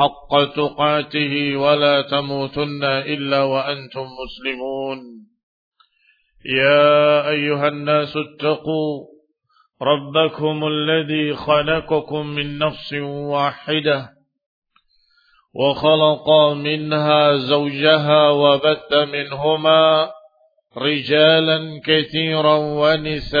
حق تقاته ولا تموتن إلا وأنتم مسلمون. يا أيها الناس اتقوا ربكم الذي خلقكم من نفس واحدة وخلق منها زوجها وبث منهما رجالا كثيرا ونساء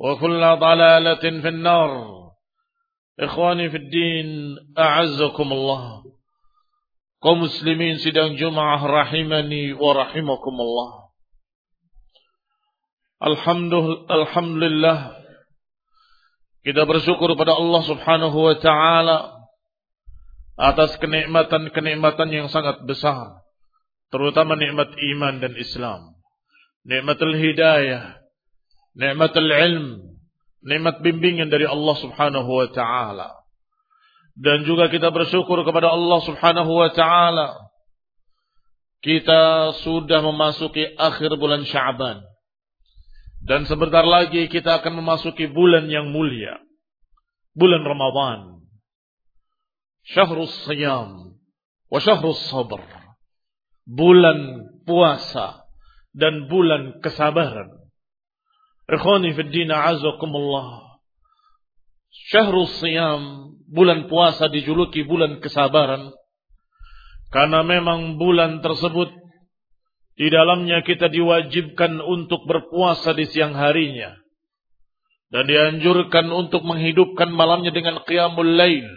وكل ضلالة في النار إخواني في الدين أعزكم الله kaum muslimin sidang Jumaah rahimani wa rahimakumullah. Alhamdulillah kita bersyukur pada Allah Subhanahu wa taala atas kenikmatan-kenikmatan yang sangat besar, terutama nikmat iman dan Islam, nikmatul hidayah, nikmatul ilm, nikmat bimbingan dari Allah Subhanahu wa taala. Dan juga kita bersyukur kepada Allah Subhanahu wa taala. Kita sudah memasuki akhir bulan Sya'ban. Dan sebentar lagi kita akan memasuki bulan yang mulia. Bulan Ramadan. Syahrus Siyam wa Syahrus Sabr. Bulan puasa dan bulan kesabaran. Ikhwani fi din azakumullah. Syahrul Siyam, bulan puasa dijuluki bulan kesabaran. Karena memang bulan tersebut di dalamnya kita diwajibkan untuk berpuasa di siang harinya. Dan dianjurkan untuk menghidupkan malamnya dengan qiyamul lail.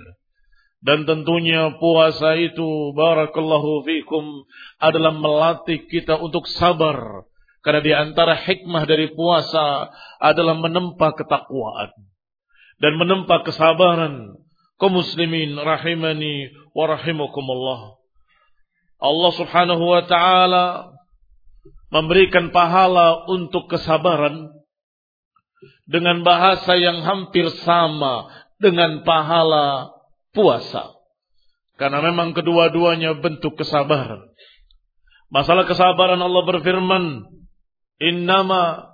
Dan tentunya puasa itu, barakallahu fikum, adalah melatih kita untuk sabar. Karena di antara hikmah dari puasa adalah menempa ketakwaan dan menempa kesabaran kaum muslimin rahimani wa rahimakumullah. Allah Subhanahu wa taala memberikan pahala untuk kesabaran dengan bahasa yang hampir sama dengan pahala puasa. Karena memang kedua-duanya bentuk kesabaran. Masalah kesabaran Allah berfirman, "Innama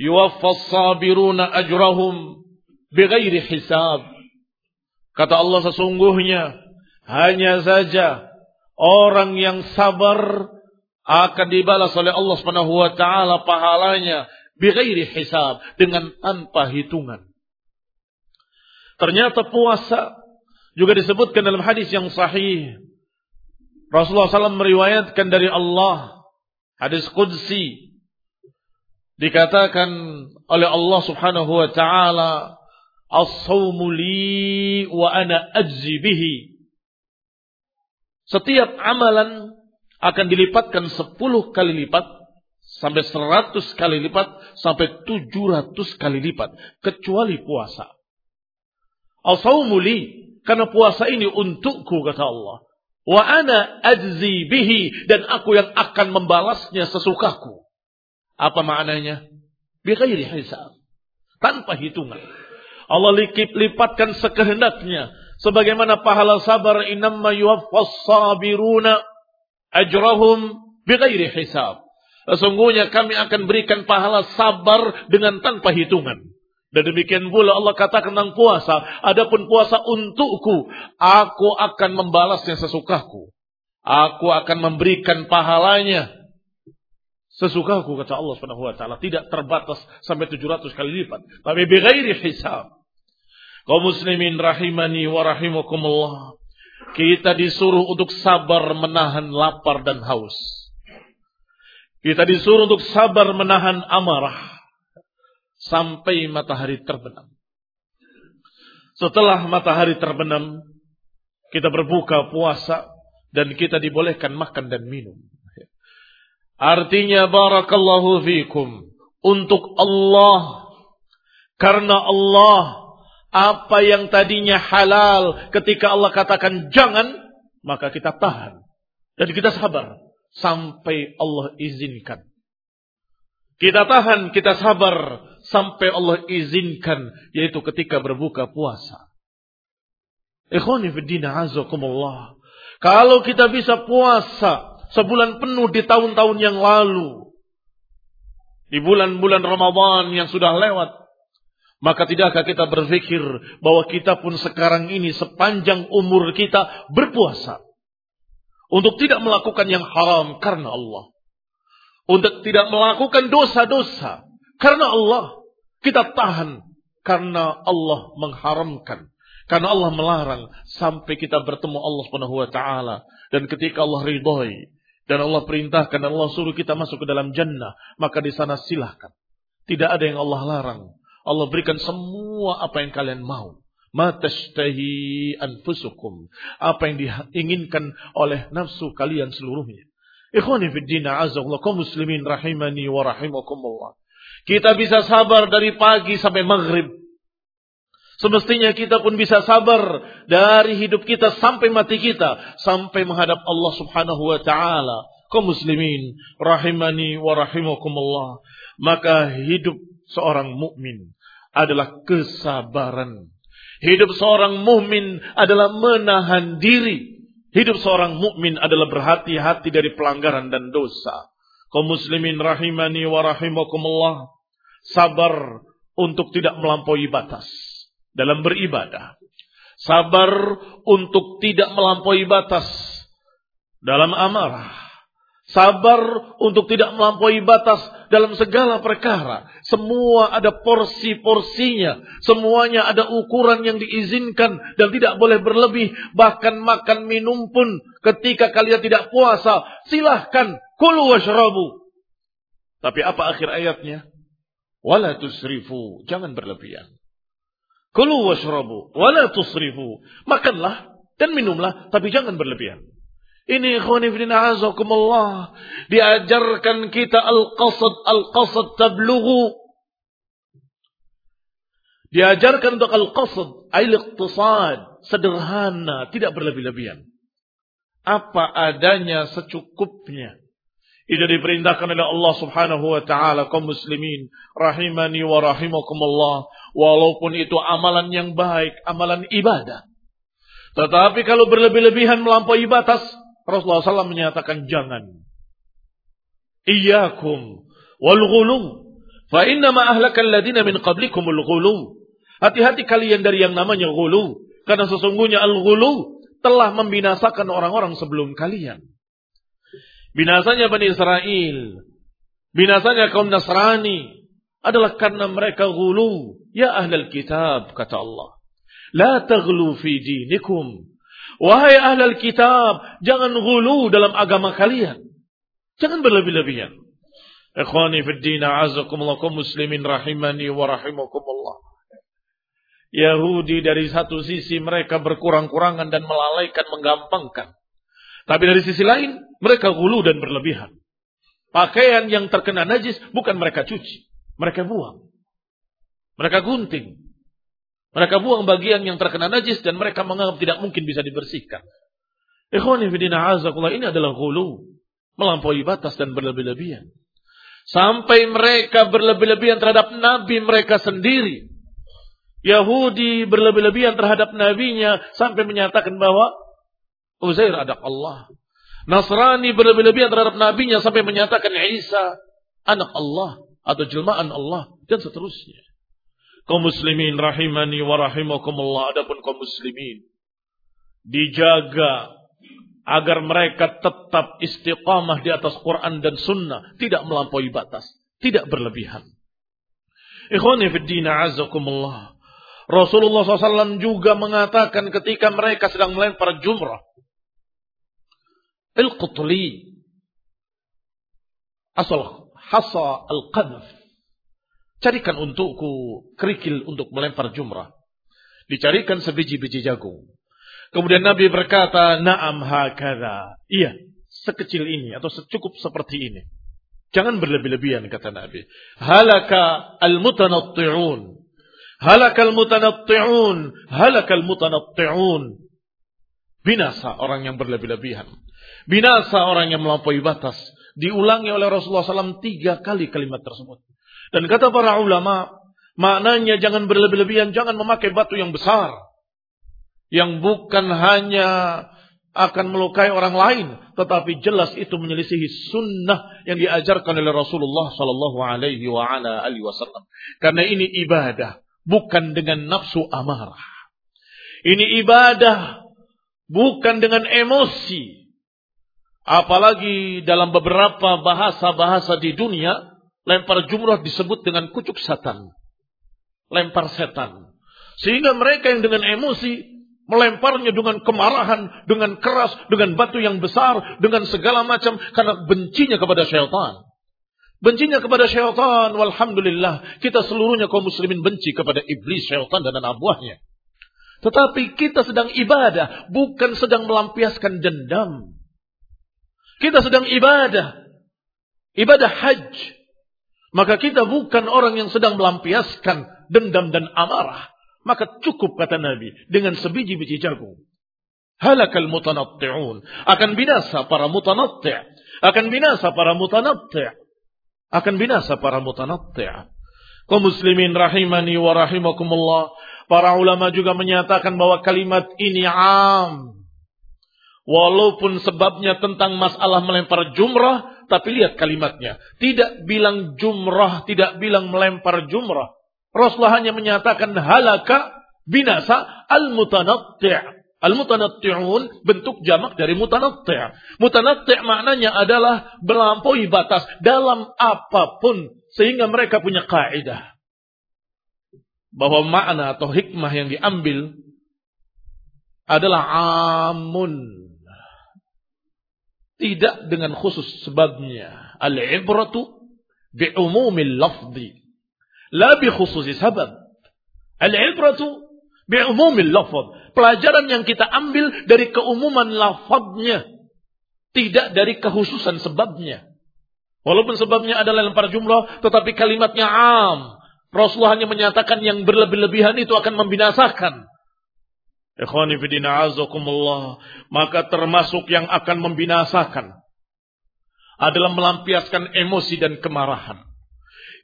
yuwaffas sabiruna ajrahum bighairi hisab. Kata Allah sesungguhnya hanya saja orang yang sabar akan dibalas oleh Allah Subhanahu wa taala pahalanya bighairi hisab dengan tanpa hitungan. Ternyata puasa juga disebutkan dalam hadis yang sahih. Rasulullah SAW meriwayatkan dari Allah hadis qudsi dikatakan oleh Allah Subhanahu wa taala As-sawmu li wa ana ajzi bihi. Setiap amalan akan dilipatkan 10 kali lipat sampai 100 kali lipat sampai 700 kali lipat kecuali puasa. Al-saumuli karena puasa ini untukku kata Allah. Wa ana ajzi bihi dan aku yang akan membalasnya sesukaku. Apa maknanya? Bighairi hisab. Tanpa hitungan. Allah lipatkan lipatkan sekehendaknya. Sebagaimana pahala sabar inamma yuwaffas sabiruna ajrahum bighairi hisab. Sesungguhnya kami akan berikan pahala sabar dengan tanpa hitungan. Dan demikian pula Allah katakan tentang puasa. Adapun puasa untukku. Aku akan membalasnya sesukaku. Aku akan memberikan pahalanya. Sesukaku kata Allah subhanahu wa ta'ala. Tidak terbatas sampai 700 kali lipat. Tapi bighairi hisab. Kau muslimin rahimani wa rahimakumullah. Kita disuruh untuk sabar menahan lapar dan haus. Kita disuruh untuk sabar menahan amarah sampai matahari terbenam. Setelah matahari terbenam, kita berbuka puasa dan kita dibolehkan makan dan minum. Artinya barakallahu fikum untuk Allah karena Allah apa yang tadinya halal ketika Allah katakan jangan maka kita tahan dan kita sabar sampai Allah izinkan. Kita tahan, kita sabar sampai Allah izinkan yaitu ketika berbuka puasa. Ikhwani fiddina azakumullah. Kalau kita bisa puasa sebulan penuh di tahun-tahun yang lalu. Di bulan-bulan Ramadan yang sudah lewat. Maka tidakkah kita berpikir bahwa kita pun sekarang ini sepanjang umur kita berpuasa. Untuk tidak melakukan yang haram karena Allah untuk tidak melakukan dosa-dosa karena Allah. Kita tahan karena Allah mengharamkan. Karena Allah melarang sampai kita bertemu Allah Subhanahu wa taala dan ketika Allah ridhoi dan Allah perintahkan dan Allah suruh kita masuk ke dalam jannah, maka di sana silahkan. Tidak ada yang Allah larang. Allah berikan semua apa yang kalian mau. Matashtahi anfusukum. Apa yang diinginkan oleh nafsu kalian seluruhnya. Ikhwani fi din azzakallah kaum muslimin rahimani wa rahimakumullah. Kita bisa sabar dari pagi sampai maghrib. Semestinya kita pun bisa sabar dari hidup kita sampai mati kita. Sampai menghadap Allah subhanahu wa ta'ala. Kaum muslimin rahimani wa rahimakumullah. Maka hidup seorang mukmin adalah kesabaran. Hidup seorang mukmin adalah menahan diri Hidup seorang mukmin adalah berhati-hati dari pelanggaran dan dosa. Kaum muslimin rahimani wa rahimakumullah. Sabar untuk tidak melampaui batas dalam beribadah. Sabar untuk tidak melampaui batas dalam amarah. Sabar untuk tidak melampaui batas dalam segala perkara. Semua ada porsi-porsinya. Semuanya ada ukuran yang diizinkan dan tidak boleh berlebih. Bahkan makan minum pun ketika kalian tidak puasa. Silahkan. Kulu washrabu. Tapi apa akhir ayatnya? Wala tusrifu. Jangan berlebihan. Kulu washrabu. Wala tusrifu. Makanlah dan minumlah. Tapi jangan berlebihan. Ini ikhwanifidin azakumullah. Diajarkan kita al-qasad, al-qasad tablughu. Diajarkan untuk al-qasad, al-iqtisad. Sederhana, tidak berlebih-lebihan. Apa adanya secukupnya. Itu diperintahkan oleh Allah subhanahu wa ta'ala kaum muslimin. Rahimani wa rahimakumullah. Walaupun itu amalan yang baik, amalan ibadah. Tetapi kalau berlebih-lebihan melampaui batas, Rasulullah SAW menyatakan jangan. Iyakum wal ghulu. Fa inna ma ahlakal ladina min qablikumul ghulu. Hati-hati kalian dari yang namanya ghulu. Karena sesungguhnya al-ghulu telah membinasakan orang-orang sebelum kalian. Binasanya Bani Israel. Binasanya kaum Nasrani. Adalah karena mereka ghulu. Ya ahlal kitab, kata Allah. La taghlu fi dinikum. Wahai ahlal kitab, jangan gulu dalam agama kalian. Jangan berlebih-lebihan. Ikhwani fi din a'azakumullah muslimin rahimani wa rahimakumullah. Yahudi dari satu sisi mereka berkurang-kurangan dan melalaikan, menggampangkan. Tapi dari sisi lain, mereka gulu dan berlebihan. Pakaian yang terkena najis bukan mereka cuci. Mereka buang. Mereka gunting. Mereka buang bagian yang terkena najis dan mereka menganggap tidak mungkin bisa dibersihkan. Ikhwanifidina azakullah ini adalah gulu. Melampaui batas dan berlebih-lebihan. Sampai mereka berlebih-lebihan terhadap nabi mereka sendiri. Yahudi berlebih-lebihan terhadap nabinya sampai menyatakan bahwa Uzair anak Allah. Nasrani berlebih-lebihan terhadap nabinya sampai menyatakan Isa anak Allah atau jelmaan Allah dan seterusnya. Kaum muslimin rahimani wa rahimakumullah adapun kaum muslimin dijaga agar mereka tetap istiqamah di atas Quran dan Sunnah, tidak melampaui batas, tidak berlebihan. Ikhwani fiddina azakumullah. Rasulullah SAW juga mengatakan ketika mereka sedang melempar jumrah. Il-Qutli. Asal hasa al-qadf. Carikan untukku kerikil untuk melempar jumrah. Dicarikan sebiji-biji jagung. Kemudian Nabi berkata, "Na'am hakadha." Iya, sekecil ini atau secukup seperti ini. Jangan berlebih-lebihan kata Nabi. Halaka al-mutanatti'un. Halaka al-mutanatti'un. Halaka al-mutanatti'un. Binasa orang yang berlebih-lebihan. Binasa orang yang melampaui batas. Diulangi oleh Rasulullah SAW tiga kali kalimat tersebut. Dan kata para ulama, maknanya jangan berlebih-lebihan, jangan memakai batu yang besar yang bukan hanya akan melukai orang lain, tetapi jelas itu menyelisihi sunnah yang diajarkan oleh Rasulullah Sallallahu Alaihi Wasallam. Karena ini ibadah, bukan dengan nafsu amarah. Ini ibadah, bukan dengan emosi. Apalagi dalam beberapa bahasa-bahasa di dunia, lempar jumrah disebut dengan kucuk setan. Lempar setan. Sehingga mereka yang dengan emosi melemparnya dengan kemarahan, dengan keras, dengan batu yang besar, dengan segala macam karena bencinya kepada syaitan. Bencinya kepada syaitan, walhamdulillah, kita seluruhnya kaum muslimin benci kepada iblis, syaitan dan anak buahnya. Tetapi kita sedang ibadah, bukan sedang melampiaskan dendam. Kita sedang ibadah. Ibadah hajj. Maka kita bukan orang yang sedang melampiaskan dendam dan amarah. Maka cukup kata Nabi dengan sebiji-biji jagung. Halakal mutanatti'un. Akan binasa para mutanatti'. Akan binasa para mutanatti'. Akan binasa para mutanatti'. Kau muslimin rahimani wa rahimakumullah. Para ulama juga menyatakan bahwa kalimat ini am. Walaupun sebabnya tentang masalah melempar jumrah, tapi lihat kalimatnya. Tidak bilang jumrah, tidak bilang melempar jumrah. Rasulullah hanya menyatakan halaka binasa al-mutanatti'. Al-mutanatti'un bentuk jamak dari mutanatti'. Mutanatti' maknanya adalah melampaui batas dalam apa pun sehingga mereka punya kaidah bahwa makna atau hikmah yang diambil adalah amun tidak dengan khusus sebabnya al-ibratu bi umumil lafzi La bi khususi sabab. Al-ibratu bi umumil lafad. Pelajaran yang kita ambil dari keumuman lafadnya. Tidak dari kekhususan sebabnya. Walaupun sebabnya adalah lempar jumlah, tetapi kalimatnya am. Rasulullah hanya menyatakan yang berlebih-lebihan itu akan membinasakan. Ikhwani fidina azakumullah. Maka termasuk yang akan membinasakan adalah melampiaskan emosi dan kemarahan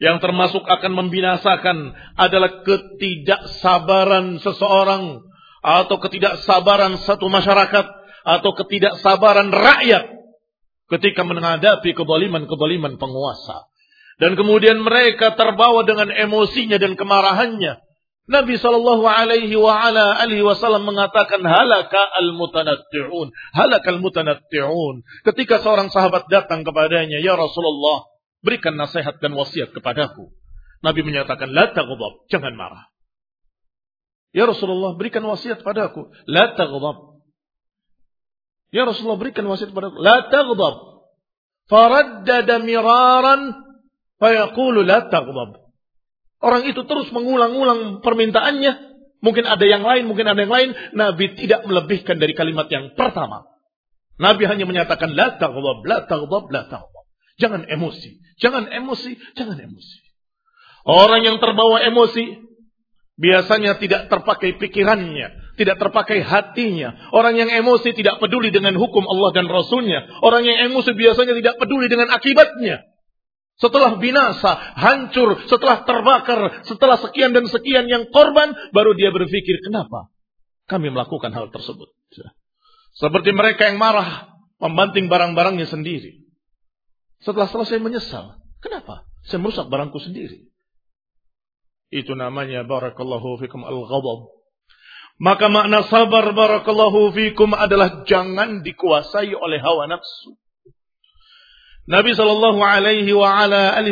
yang termasuk akan membinasakan adalah ketidaksabaran seseorang atau ketidaksabaran satu masyarakat atau ketidaksabaran rakyat ketika menghadapi kebaliman-kebaliman penguasa. Dan kemudian mereka terbawa dengan emosinya dan kemarahannya. Nabi Shallallahu Alaihi Wasallam mengatakan halaka al mutanatti'un, halaka al mutanatti'un. Ketika seorang sahabat datang kepadanya, ya Rasulullah, Berikan nasihat dan wasiat kepadaku. Nabi menyatakan, La taghdab, jangan marah. Ya Rasulullah, berikan wasiat padaku. La taghdab. Ya Rasulullah, berikan wasiat padaku. La taghdab. Faraddada miraran, fayaqulu la taghdab. Orang itu terus mengulang-ulang permintaannya. Mungkin ada yang lain, mungkin ada yang lain. Nabi tidak melebihkan dari kalimat yang pertama. Nabi hanya menyatakan la taghdab, la taghdab, la taghdab. Jangan emosi, jangan emosi, jangan emosi. Orang yang terbawa emosi biasanya tidak terpakai pikirannya, tidak terpakai hatinya. Orang yang emosi tidak peduli dengan hukum Allah dan Rasulnya. Orang yang emosi biasanya tidak peduli dengan akibatnya. Setelah binasa, hancur, setelah terbakar, setelah sekian dan sekian yang korban, baru dia berpikir, kenapa kami melakukan hal tersebut? Seperti mereka yang marah, membanting barang-barangnya sendiri. Setelah selesai menyesal, kenapa? Saya merusak barangku sendiri. Itu namanya barakallahu fikum al-ghadab. Maka makna sabar barakallahu fikum adalah jangan dikuasai oleh hawa nafsu. Nabi Shallallahu Alaihi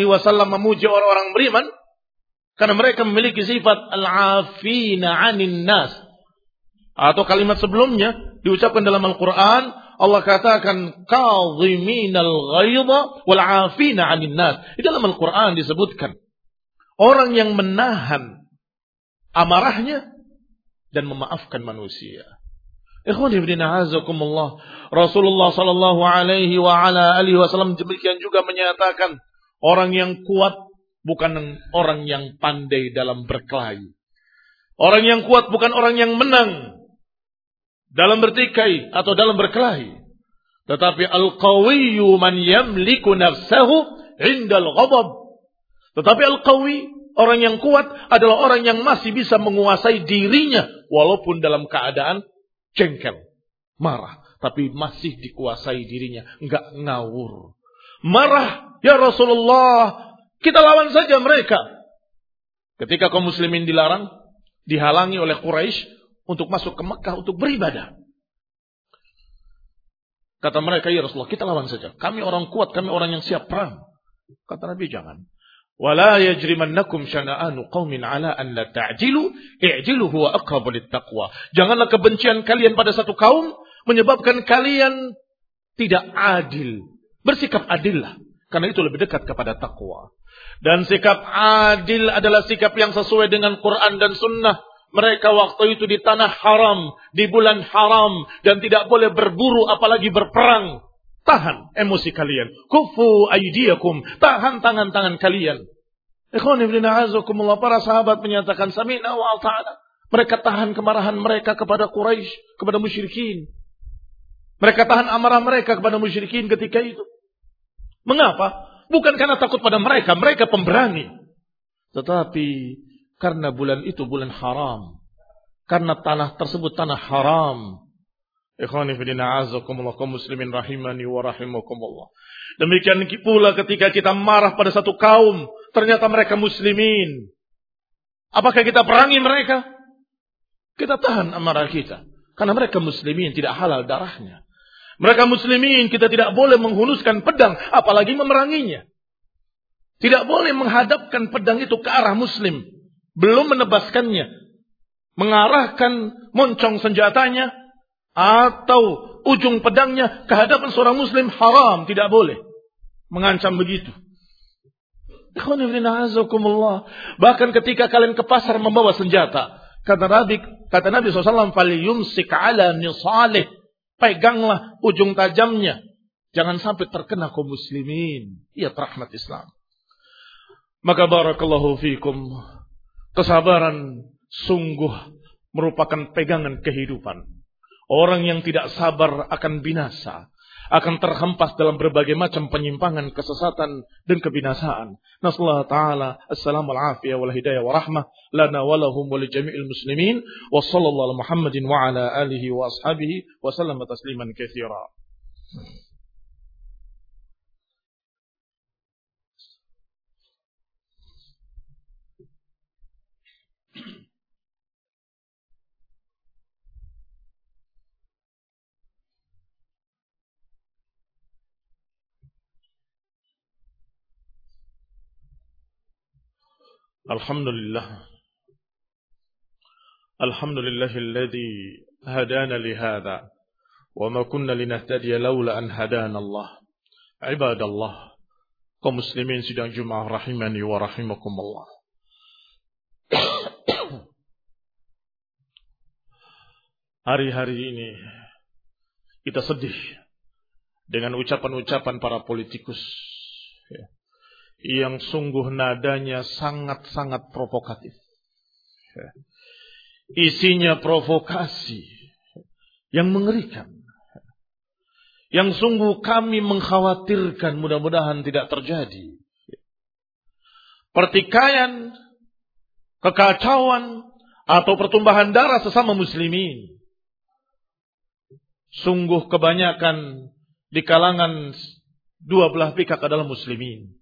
Wasallam memuji orang-orang beriman karena mereka memiliki sifat al-afina anin nas. Atau kalimat sebelumnya diucapkan dalam Al-Quran, Allah katakan kadhiminal ghaidha wal afina anin nas. Di dalam Al-Quran disebutkan orang yang menahan amarahnya dan memaafkan manusia. Ikhwan ibn a'azakumullah. Rasulullah sallallahu alaihi wa ala alihi wasallam demikian juga menyatakan orang yang kuat bukan orang yang pandai dalam berkelahi. Orang yang kuat bukan orang yang menang dalam bertikai atau dalam berkelahi. Tetapi al-qawiyyu man yamliku nafsahu indal ghadab. Tetapi al-qawi, orang yang kuat adalah orang yang masih bisa menguasai dirinya walaupun dalam keadaan jengkel, marah, tapi masih dikuasai dirinya, enggak ngawur. Marah, ya Rasulullah, kita lawan saja mereka. Ketika kaum muslimin dilarang, dihalangi oleh Quraisy untuk masuk ke Mekah untuk beribadah. Kata mereka, ya Rasulullah, kita lawan saja. Kami orang kuat, kami orang yang siap perang. Kata Nabi, jangan. ولا يجرمنكم شنآن قوم على أن لا تعجلوا اعجلوا هو أقرب للتقوى janganlah kebencian kalian pada satu kaum menyebabkan kalian tidak adil bersikap adillah karena itu lebih dekat kepada takwa dan sikap adil adalah sikap yang sesuai dengan Quran dan Sunnah mereka waktu itu di tanah haram, di bulan haram, dan tidak boleh berburu apalagi berperang. Tahan emosi kalian. Kufu aydiyakum. Tahan tangan-tangan kalian. Ikhwan ibn a'azakumullah. Para sahabat menyatakan samina wa ta'ala. Mereka tahan kemarahan mereka kepada Quraisy, kepada musyrikin. Mereka tahan amarah mereka kepada musyrikin ketika itu. Mengapa? Bukan karena takut pada mereka, mereka pemberani. Tetapi karena bulan itu bulan haram. Karena tanah tersebut tanah haram. Ikhwani fidina azakumullah kaum muslimin rahimani wa rahimakumullah. Demikian pula ketika kita marah pada satu kaum, ternyata mereka muslimin. Apakah kita perangi mereka? Kita tahan amarah kita. Karena mereka muslimin tidak halal darahnya. Mereka muslimin kita tidak boleh menghunuskan pedang, apalagi memeranginya. Tidak boleh menghadapkan pedang itu ke arah muslim. Belum menebaskannya. Mengarahkan moncong senjatanya atau ujung pedangnya ke hadapan seorang muslim haram, tidak boleh. Mengancam begitu. Bahkan ketika kalian ke pasar membawa senjata, kata Nabi, kata Nabi SAW, "Falyumsik ala nisalih." Peganglah ujung tajamnya. Jangan sampai terkena kaum muslimin. Iya rahmat Islam. Maka barakallahu fikum. Kesabaran sungguh merupakan pegangan kehidupan. Orang yang tidak sabar akan binasa. Akan terhempas dalam berbagai macam penyimpangan, kesesatan, dan kebinasaan. Nasallahu ta'ala assalamu alafiyah wal hidayah wa rahmah lana walahum wal jami'il muslimin wa sallallahu Muhammadin wa ala alihi wa ashabihi wa sallama tasliman kathira. الحمد لله الحمد لله الذي هدانا لهذا وما كنا لنهتدي لولا أن هدانا الله عباد الله كمسلمين سيدنا جمعة رحمني ورحمكم الله Hari-hari ini kita sedih dengan ucapan-ucapan para politikus yang sungguh nadanya sangat-sangat provokatif. Ya. Isinya provokasi yang mengerikan. Yang sungguh kami mengkhawatirkan mudah-mudahan tidak terjadi. Pertikaian, kekacauan, atau pertumbahan darah sesama muslimin. Sungguh kebanyakan di kalangan dua belah pihak adalah muslimin.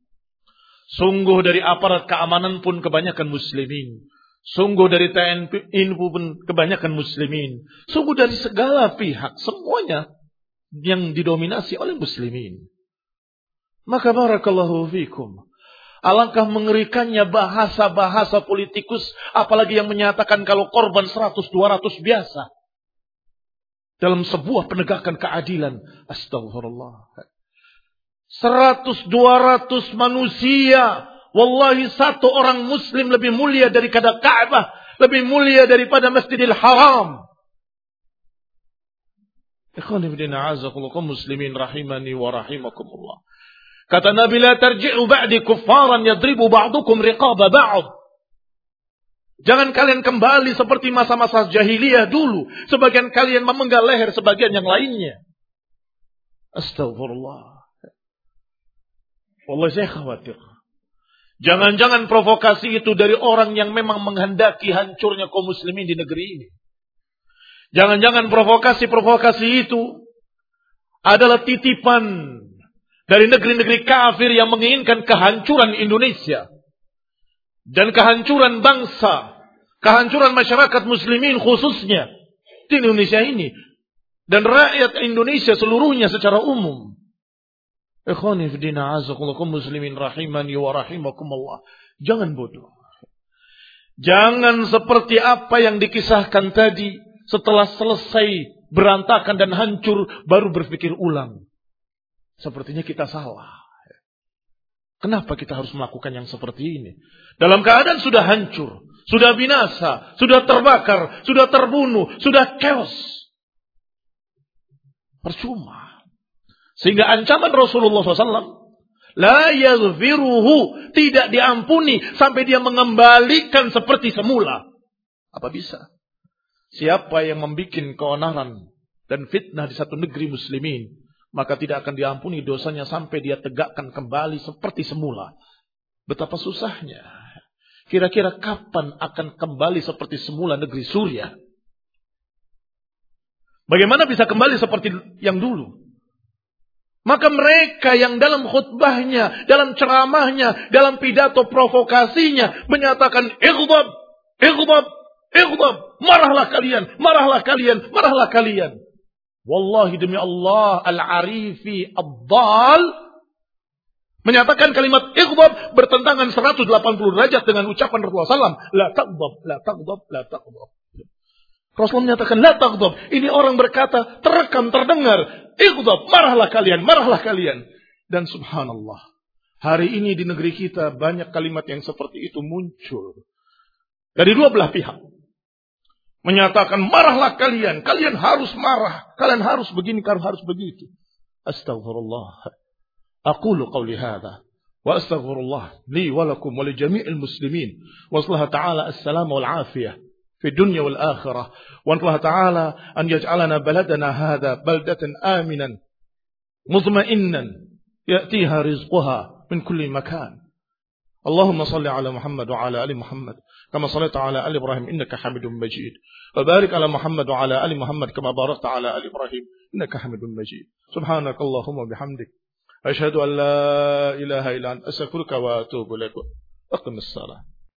Sungguh dari aparat keamanan pun kebanyakan muslimin. Sungguh dari TNI pun kebanyakan muslimin. Sungguh dari segala pihak, semuanya yang didominasi oleh muslimin. Maka barakallahu fikum. Alangkah mengerikannya bahasa-bahasa politikus, apalagi yang menyatakan kalau korban 100-200 biasa dalam sebuah penegakan keadilan. Astagfirullah. 100 200 manusia. Wallahi satu orang muslim lebih mulia daripada Ka'bah. Lebih mulia daripada Masjidil Haram. Ikhwan ibn a'azakullah muslimin rahimani wa rahimakumullah. Kata Nabi la tarji'u ba'di kuffaran yadribu ba'dukum riqaba ba'd. Jangan kalian kembali seperti masa-masa jahiliyah dulu. Sebagian kalian memenggal leher sebagian yang lainnya. Astagfirullah. Wallah saya khawatir. Jangan-jangan provokasi itu dari orang yang memang menghendaki hancurnya kaum muslimin di negeri ini. Jangan-jangan provokasi-provokasi itu adalah titipan dari negeri-negeri kafir yang menginginkan kehancuran Indonesia dan kehancuran bangsa, kehancuran masyarakat muslimin khususnya di Indonesia ini dan rakyat Indonesia seluruhnya secara umum. Ikhwani fidina azakullakum muslimin rahimani wa rahimakumullah. Jangan bodoh. Jangan seperti apa yang dikisahkan tadi setelah selesai berantakan dan hancur baru berpikir ulang. Sepertinya kita salah. Kenapa kita harus melakukan yang seperti ini? Dalam keadaan sudah hancur, sudah binasa, sudah terbakar, sudah terbunuh, sudah chaos. Percuma. Sehingga ancaman Rasulullah SAW La yaghfiruhu. Tidak diampuni sampai dia mengembalikan seperti semula. Apa bisa? Siapa yang membuat keonaran dan fitnah di satu negeri muslimin maka tidak akan diampuni dosanya sampai dia tegakkan kembali seperti semula. Betapa susahnya. Kira-kira kapan akan kembali seperti semula negeri Surya? Bagaimana bisa kembali seperti yang dulu? Maka mereka yang dalam khutbahnya, dalam ceramahnya, dalam pidato provokasinya menyatakan ighdab, ighdab, ighdab, marahlah kalian, marahlah kalian, marahlah kalian. Wallahi demi Allah al-arifi ad-dal menyatakan kalimat ighdab bertentangan 180 derajat dengan ucapan Rasulullah SAW. La taghdab, la taghdab, la taghdab. Rasulullah menyatakan la taghdab. Ini orang berkata terekam, terdengar. Ighdab, marahlah kalian, marahlah kalian. Dan subhanallah. Hari ini di negeri kita banyak kalimat yang seperti itu muncul. Dari dua belah pihak menyatakan marahlah kalian, kalian harus marah, kalian harus begini, kalian harus begitu. Astaghfirullah. Aqulu qawli hadha wa astaghfirullah li wa lakum wa li jami'il muslimin. Wa sallallahu ta'ala as-salama wal afiyah في الدنيا والآخرة. وأن الله تعالى أن يجعلنا بلدنا هذا بلدة آمنا مطمئنا يأتيها رزقها من كل مكان. اللهم صل على محمد وعلى آل محمد كما صليت على آل إبراهيم إنك حميد مجيد. وبارك على محمد وعلى آل محمد كما باركت على آل إبراهيم إنك حميد مجيد. سبحانك اللهم وبحمدك. أشهد أن لا إله إلا أنت أستغفرك وأتوب إليك. أقم الصلاة.